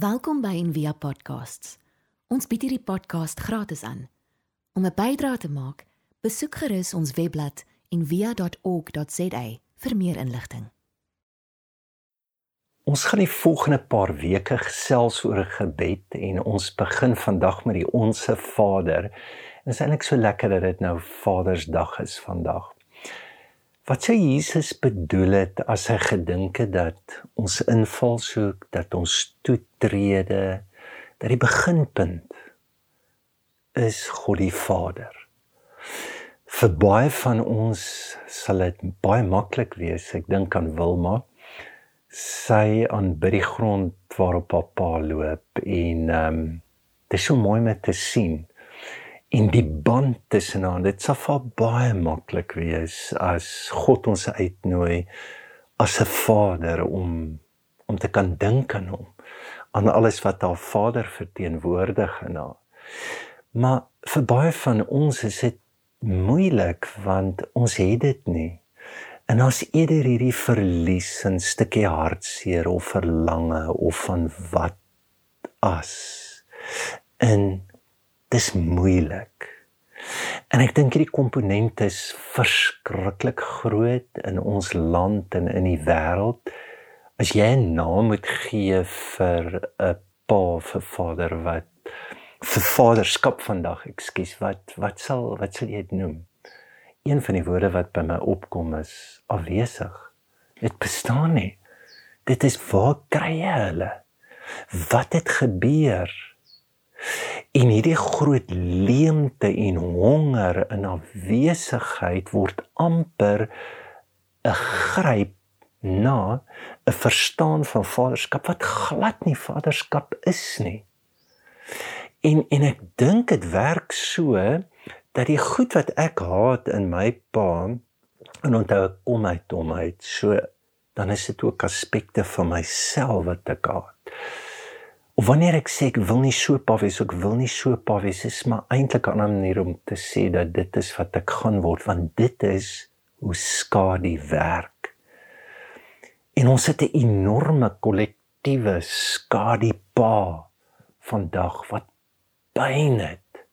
Welkom by Envia Podcasts. Ons bied hierdie podcast gratis aan. Om 'n bydrae te maak, besoek gerus ons webblad en via.org.za vir meer inligting. Ons gaan die volgende paar weke gesels oor 'n gebed en ons begin vandag met die Onse Vader. Dit is eintlik so lekker dat dit nou Vadersdag is vandag. Wat sê Jesus bedoel het as hy gedink het dat ons invalshoek, dat ons toetrede, dat die beginpunt is God die Vader vir baie van ons sal dit baie maklik wees. Ek dink aan Wilma. Sy aan by die grond waarop haar pa loop en ehm um, dit is so mooi om te sien. En die band tussen haar, dit sal vir baie maklik wees as God ons uitnooi as 'n vader om om te kan dink aan hom aan alles wat haar vader verteenwoordig in haar. Maar vir baie van ons is dit moeilik want ons het dit nie. En as eerder hierdie verlies 'n stukkie hartseer of verlange of van wat as. En dis moeilik. En ek dink hierdie komponent is verskriklik groot in ons land en in die wêreld. As jy 'n naam moet gee vir 'n pa 'n vader wat vir vaderskap vandag, ekskuus, wat wat sal wat sal jy dit noem? Een van die woorde wat by my opkom is afwesig. Dit bestaan nie. Dit is waar kry jy hulle? Wat het gebeur? En hierdie groot leemte en honger in afwesigheid word amper 'n gryp na 'n verstaan van vaderskap wat glad nie vaderskap is nie. En en ek dink dit werk so dat die goed wat ek haat in my pa en onthou ek kom uit hom uit so dan is dit ook aspekte van myself wat ek haat. Of wanneer ek sê ek wil nie so pa wees, ek wil nie so pa wees, is maar eintlik 'n ander manier om te sê dat dit is wat ek gaan word want dit is hoe skadu werk. En ons het 'n enorme kollektiewe skadu pa vandag wat pyn het.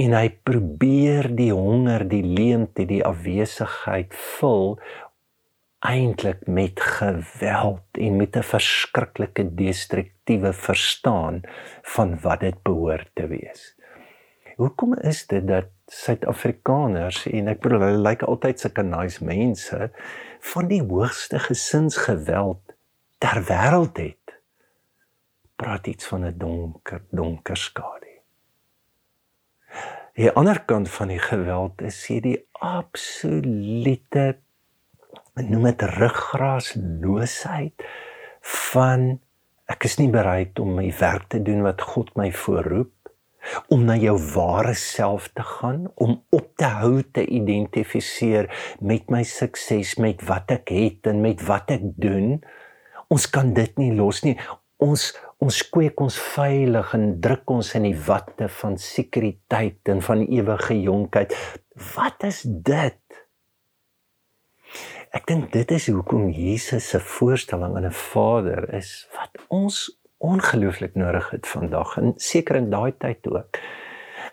En hy probeer die honger, die leemte, die afwesigheid vul eintlik met geweld en met 'n verskriklike destruktiewe verstaan van wat dit behoort te wees. Hoekom is dit dat Suid-Afrikaners en ek bedoel hulle lyk altyd sulke nice mense van die hoogste gesinsgeweld ter wêreld het? Praat iets van 'n donker, donker skadu. Die ander kant van die geweld is hierdie absolute noem dit ruggraasloosheid van ek is nie bereid om my werk te doen wat God my voorroep om na jou ware self te gaan om op te hou te identifiseer met my sukses met wat ek het en met wat ek doen ons kan dit nie los nie ons ons kweek ons veilig en druk ons in die watte van sekuriteit en van ewige jonkheid. Wat is dit? Ek dink dit is hoekom Jesus se voorstelling aan 'n Vader is wat ons ongelooflik nodig het vandag en seker in daai tyd ook.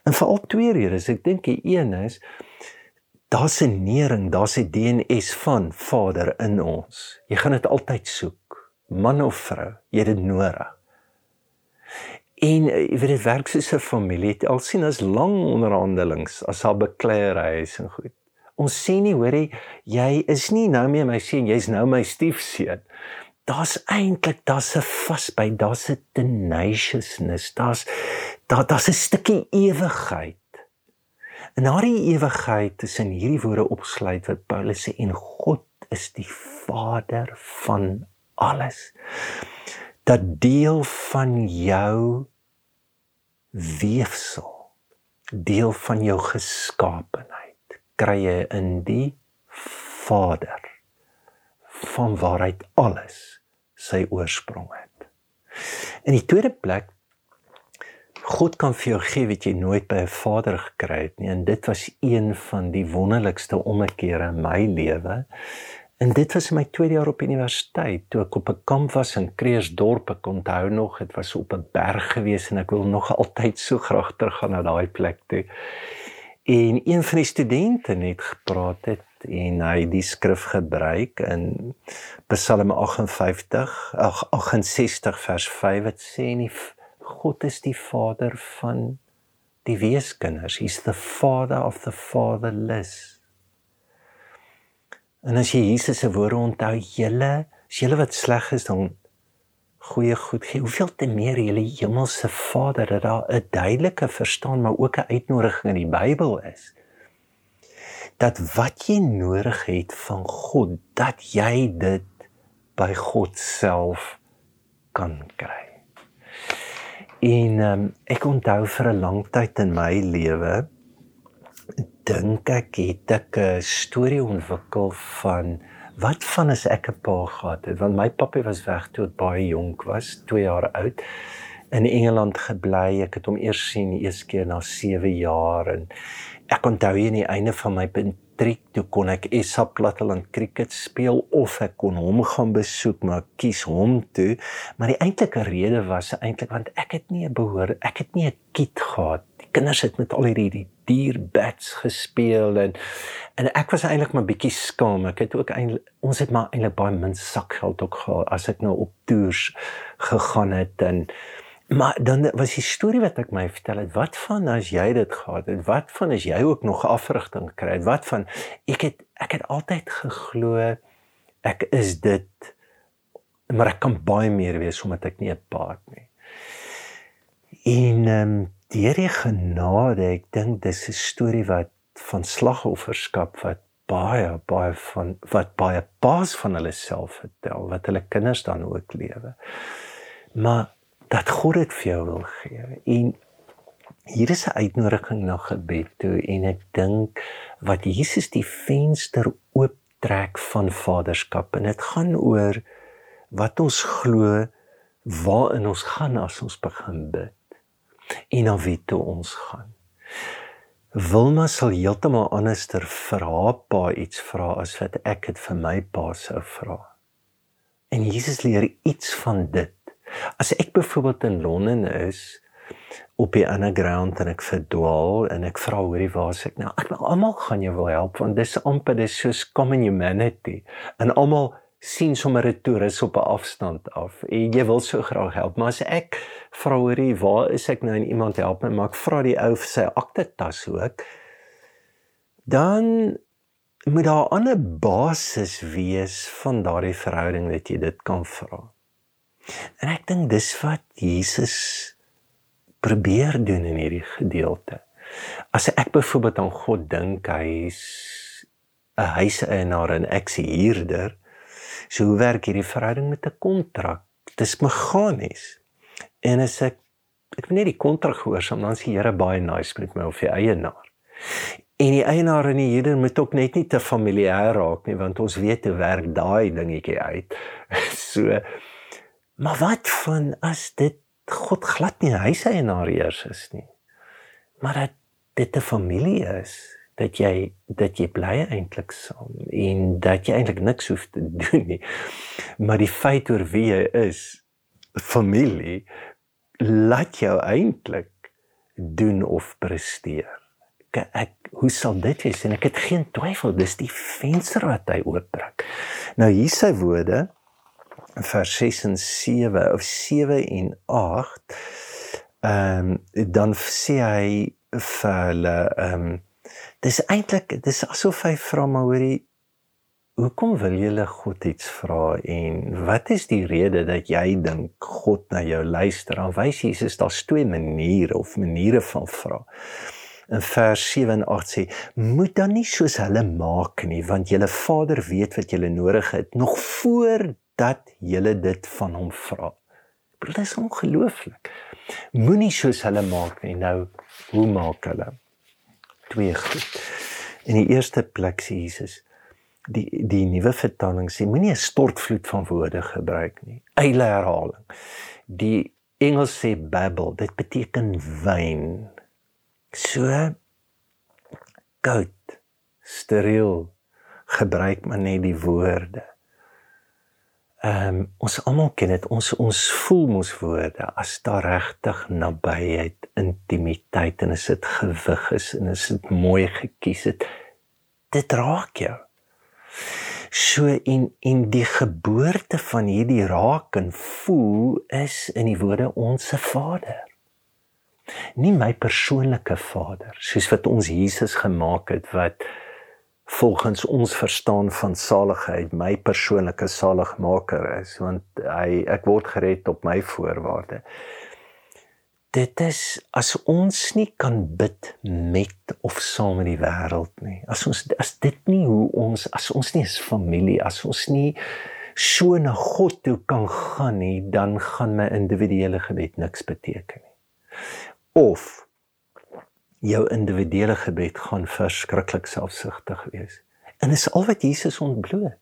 En veral twee redes. Ek dink die een is daar's 'n nering, daar's 'n DNS van Vader in ons. Jy gaan dit altyd soek, man of vrou, jy dit nodig. En eh, jy weet dit werk soos 'n familie. Al sien ons lang onderhandelings as al bekleierery is en goed. Ons sê nie hoor jy is nie nou meer my seun, jy's nou my stiefseun. Daar's eintlik daar's 'n vasbyt, daar's 'n tenaciousness, daar's daar daar's 'n stukkie ewigheid. En na die ewigheid is in hierdie woorde opgesluit wat Paulus sê en God is die Vader van alles dat deel van jou weefsel deel van jou geskaapenheid kry jy in die Vader van waaruit alles sy oorsprong het. In die tweede plek God kan vir jou gee wat jy nooit by 'n vader gekry het nie en dit was een van die wonderlikste ommekeere in my lewe En dit was my tweede jaar op universiteit toe ek op 'n kamp was in Kreersdorp. Ek onthou nog, dit was op 'n berg gewees en ek wil nog altyd so graag teruggaan na daai plek toe. En een van die studente het gepraat het en hy die skrif gebruik in Psalm 58, ag 68 vers 5 wat sê nie God is die Vader van die weeskinders. He's the father of the fatherless. En as jy Jesus se woorde onthou, julle, as julle wat sleg is dan goeie goed gee, hoeveel te meer julle hemelse Vader dat daar 'n duidelike verstaan maar ook 'n uitnodiging in die Bybel is. Dat wat jy nodig het van God, dat jy dit by God self kan kry. En um, ek onthou vir 'n lang tyd in my lewe dink ek het ek 'n storie ontwikkel van wat van as ek 'n pa gehad het? Want my pappa was weg toe ek baie jonk was 2 jaar oud. In Engeland gebly. Ek het hom eers sien die eerste keer na 7 jaar en ek onthou hier aan die einde van my matriek toe kon ek SA Platteland cricket speel of ek kon hom gaan besoek maar kies hom toe. Maar die eintlike rede was eintlik want ek het nie 'n behoor ek het nie 'n kit gehad. Die kinders het met al hierdie duur bats gespeel en en ek was eintlik maar bietjie skaam. Ek het ook eintlik ons het maar eintlik baie min sakgeld ook gehad as ek nou op toers gegaan het en maar dan was die storie wat ek my vertel het, wat van as jy dit gehad het? Wat van as jy ook nog afrigting kry het? Wat van ek het ek het altyd geglo ek is dit maar ek kan baie meer wees omdat ek nie 'n paat nie. En ehm um, deur die genade, ek dink dis 'n storie wat van slagofferskap wat baie baie van wat baie paas van hulle self vertel, wat hulle kinders dan ook lewe. Maar dat God dit vir jou wil gee. En hier is 'n uitnodiging na gebed toe en ek dink wat Jesus die venster ooptrek van vaderskap en dit gaan oor wat ons glo waarin ons gaan as ons begin bid en na wie toe ons gaan. Wilma sal heeltemal anderster vir haar pa iets vra as wat ek dit vir my pa sou vra. En Jesus leer iets van dit. As ek byvoorbeeld in Londen is op die underground en ek verdwaal en ek vra hoorie waar is ek nou? Ek wil almal gaan jou wil help want dis amper dis so common humanity. En almal sien sommer 'n toerist op 'n afstand af en jy wil so graag help maar as ek vra hoorie waar is ek nou en iemand help? my maar ek vra die ou vir sy akte tas ook dan moet daar 'n ander basis wees van daardie verhouding dat jy dit kan vra. En ek dink dis wat Jesus probeer doen in hierdie gedeelte. As ek byvoorbeeld aan God dink hy's 'n huiseienaar en ek se huurder So hoe werk hierdie verhouding met 'n kontrak? Dis meganies. En as ek ek weet nie die kontrak gehoorsaam dan sê Here baie nice met my of die eienaar. En die eienaar en die huurder moet ook net nie te familier raak nie want ons weet hoe werk daai dingetjie uit. so maar wat van as dit God glad nie huiseienaar eers is nie. Maar dat dit 'n familie is dat jy dat jy bly eintlik saam en dat jy eintlik niks hoef te doen nie. Maar die feit oor wie jy is, familie laat jou eintlik doen of presteer. Ek, ek hoe sal dit wees en ek het geen twyfel dis die venster wat hy oopbreek. Nou hier sy woorde vers 6 en 7 of 7 en 8 ehm um, dan sê hy vir hulle ehm um, dis eintlik dis asof hy vra maar hoorie hoekom wil julle God iets vra en wat is die rede dat jy dink God na jou luister? Dan wys Jesus daar's twee maniere of maniere van vra in vers 7 en 8 sê moet dan nie soos hulle maak nie want julle Vader weet wat julle nodig het nog voordat julle dit van hom vra dit is ongelooflik. Moenie soos hulle maak nie. Nou hoe maak hulle twee goed. In die eerste plek sê Jesus die die nuwe vertaling sê moenie 'n stortvloed van woorde gebruik nie. Eile herhaling. Die Engels sê babble, dit beteken wyn. So koud, steriel, gebruik maar net die woorde. Ehm um, ons almal ken dit. Ons ons voel mos woorde as daar regtig nabyheid, intimiteit en as dit gewig is en as dit mooi gekies het, dit raak jou. So in in die geboorte van hierdie raak en voel is in die woorde ons Vader. Nie my persoonlike Vader, soos wat ons Jesus gemaak het wat volgens ons verstaan van saligheid my persoonlike saligmaker is want hy ek word gered op my voorwaarde. Dit is as ons nie kan bid met of saam met die wêreld nie. As ons as dit nie hoe ons as ons nie as familie, as ons nie so na God toe kan gaan nie, dan gaan my individuele gebed niks beteken nie. Of jou individuele gebed gaan verskriklik selfsugtig wees. En dis al wat Jesus ontbloot.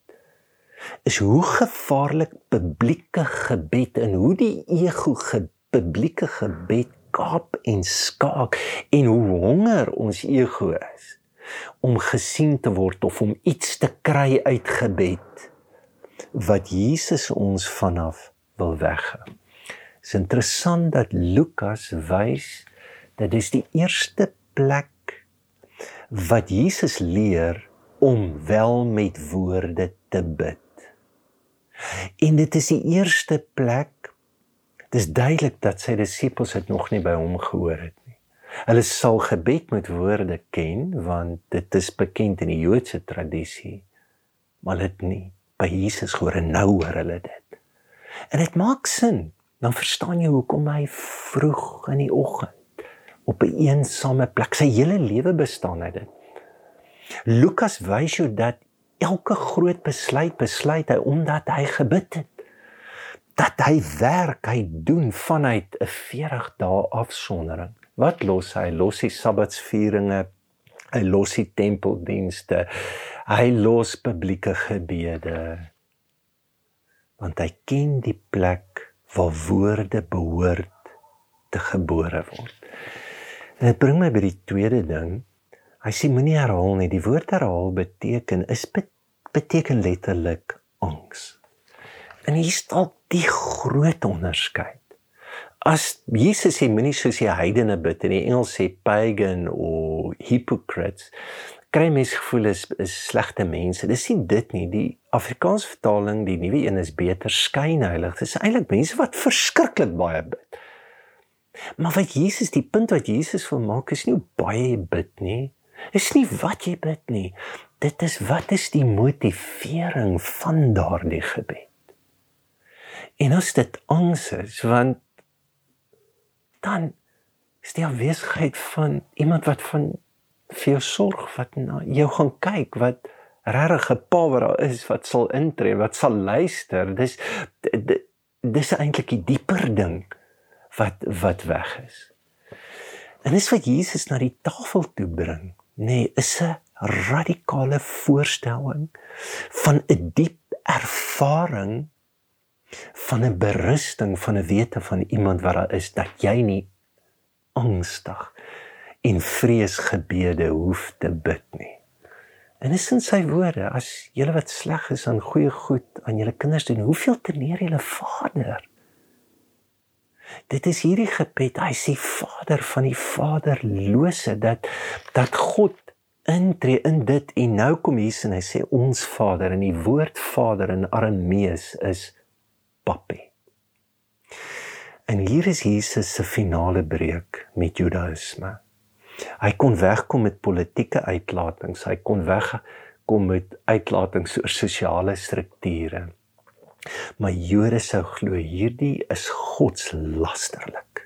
Is hoe gevaarlik publieke gebed en hoe die ego ge publieke gebed kaap en skaak en hoe honger ons ego is om gesien te word of om iets te kry uit gebed wat Jesus ons vanaf wil weghou. Dit is interessant dat Lukas wys dat dis die eerste plek wat Jesus leer om wel met woorde te bid. En dit is die eerste plek dis duidelik dat sy disippels dit nog nie by hom gehoor het nie. Hulle sal gebed met woorde ken want dit is bekend in die Joodse tradisie, maar dit nie by Jesus hoor en nou hoor hulle dit. En dit maak sin. Dan verstaan jy hoekom hy vroeg in die oggend op 'n een eensame plek. Sy hele lewe bestaan uit dit. Lukas wys jou dat elke groot besluit besluit hy omdat hy gebid het. Dat hy werk, hy doen vanuit 'n 40 dae afsondering. Wat los hy? Los die Sabbatsvieringe, hy los die tempeldienste, hy los publieke gebede. Want hy ken die plek waar woorde behoort te gebore word. En dit bring my by die tweede ding. Hy sê moenie herhaal nie. Die woord herhaal beteken is beteken letterlik angs. En hier staan die groot onderskeid. As Jesus sê moenie soos die heidene bid in die Engels sê pagan of hypocrites, kry mens gevoel is is slegte mense. Dis nie dit nie. Die Afrikaans vertaling, die nuwe een is beter skynheilig. Dis eintlik mense wat verskriklik baie bid. Maar wat Jesus, die punt wat Jesus wil maak is nie baie jy bid nie. Is nie wat jy bid nie. Dit is wat is die motivering van daardie gebed? En as dit angs is, want dan is die afwesigheid van iemand wat van vir jou sorg wat na jou gaan kyk wat regtig 'n pa wat daar is wat sal intree, wat sal luister. Dis dis eintlik die dieper ding wat wat weg is. En dis wat Jesus na die tafel toe bring, nê, nee, is 'n radikale voorstelling van 'n diep ervaring van 'n berusting van 'n wete van iemand wat daar is dat jy nie angstig en vreesgebede hoef te bid nie. En dis in sy woorde, as julle wat sleg is aan goeie goed aan julle kinders doen, hoeveel te meer julle Vader Dit is hierdie gebed. Hy sê Vader van die vaderlose dat dat God intree in dit en nou kom Jesus en hy sê ons Vader en die woord Vader in Aramees is Papi. En hier is Jesus se finale breek met Judaïsme. Hy kon wegkom met politieke uitlatings, hy kon wegkom met uitlatings oor sosiale strukture. Maar Jode sou glo hierdie is godslasterlik.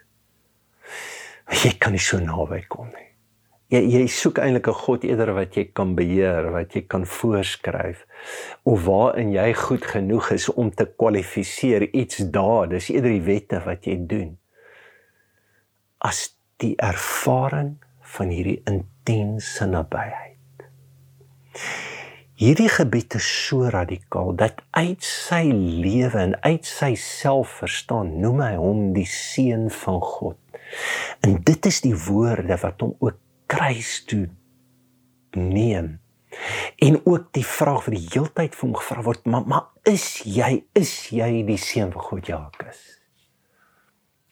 Jy kan nie so naby kom nie. Jy jy soek eintlik 'n God eerder wat jy kan beheer, wat jy kan voorskryf of waarin jy goed genoeg is om te kwalifiseer iets daar. Dis eerder die wette wat jy doen. As die ervaring van hierdie intense nabyheid. Hierdie gebed is so radikaal dat uit sy lewe en uit sy self verstaan noem hy hom die seun van God. En dit is die woorde wat hom ook kruis toe neem En ook die vraag wat die heeltyd vir hom gevra word, maar maar is jy is jy die seun van God Jakus?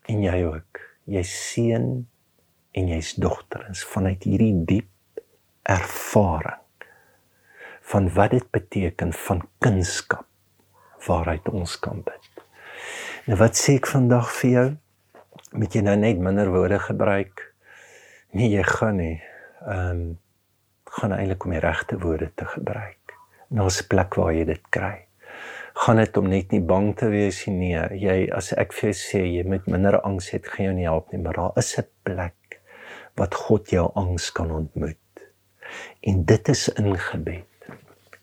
En jy ook. Jy seun en jy's dogter is vanuit hierdie diep ervaring van wat dit beteken van kunskap waaruit ons kan bid. Nou wat sê ek vandag vir jou? Moet jy nou net minder woorde gebruik? Nee, jy gaan nie. Ehm um, gaan eintlik om die regte woorde te gebruik. Nou 'n plek waar jy dit kry. Gaan dit om net nie bang te wees nie. Nee, jy as ek vir jou sê jy moet minder angs hê, gaan jou nie help nie, maar daar is 'n plek wat God jou angs kan ontmoet. En dit is in gebed.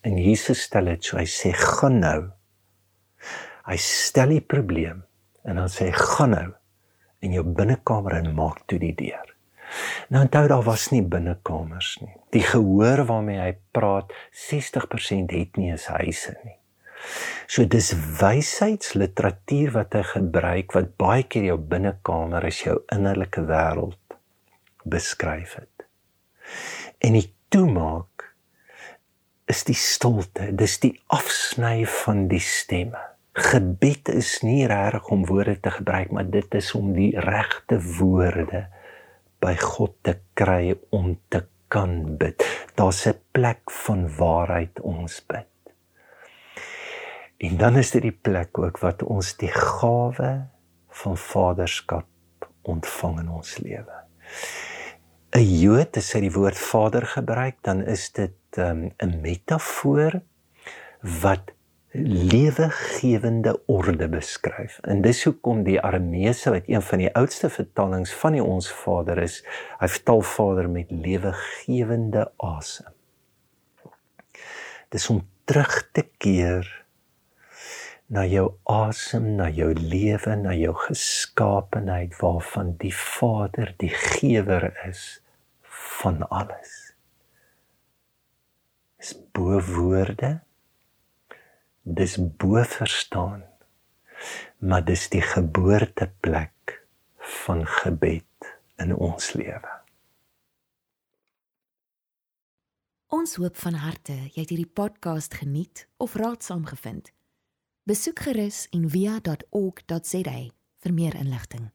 En Jesus stel dit so, hy sê gaan nou. Hy stel die probleem en dan sê hy gaan nou in jou binnekamer en maak toe die deur. Nou onthou daar was nie binnekamers nie. Die gehoor waarmee hy praat, 60% het nie eens huise nie. So dis wysheidsliteratuur wat hy gebruik wat baie keer jou binnekamer is jou innerlike wêreld beskryf het. En die toemaak is die stilte, dis die afsny van die stemme. Gebed is nie reg om woorde te gebruik, maar dit is om die regte woorde by God te kry om te kan bid. Daar's 'n plek van waarheid ons bid. En dan is dit die plek ook wat ons die gawe van vaderskap ontvang in ons lewe. 'n Jood as hy die woord vader gebruik, dan is dit um, 'n metafoor wat lewegewende orde beskryf. En dis hoekom die Arameese wat een van die oudste vertalings van die Ons Vader is, hy vertaal Vader met lewegewende asem. Dis om terug te keer na jou asem, na jou lewe, na jou geskaapenheid waarvan die Vader die gewer is van alles. Dis bo woorde dis bo verstaan maar dis die geboorteplek van gebed in ons lewe Ons hoop van harte jy het hierdie podcast geniet of raadsaam gevind. Besoek gerus en via.ok.za vir meer inligting.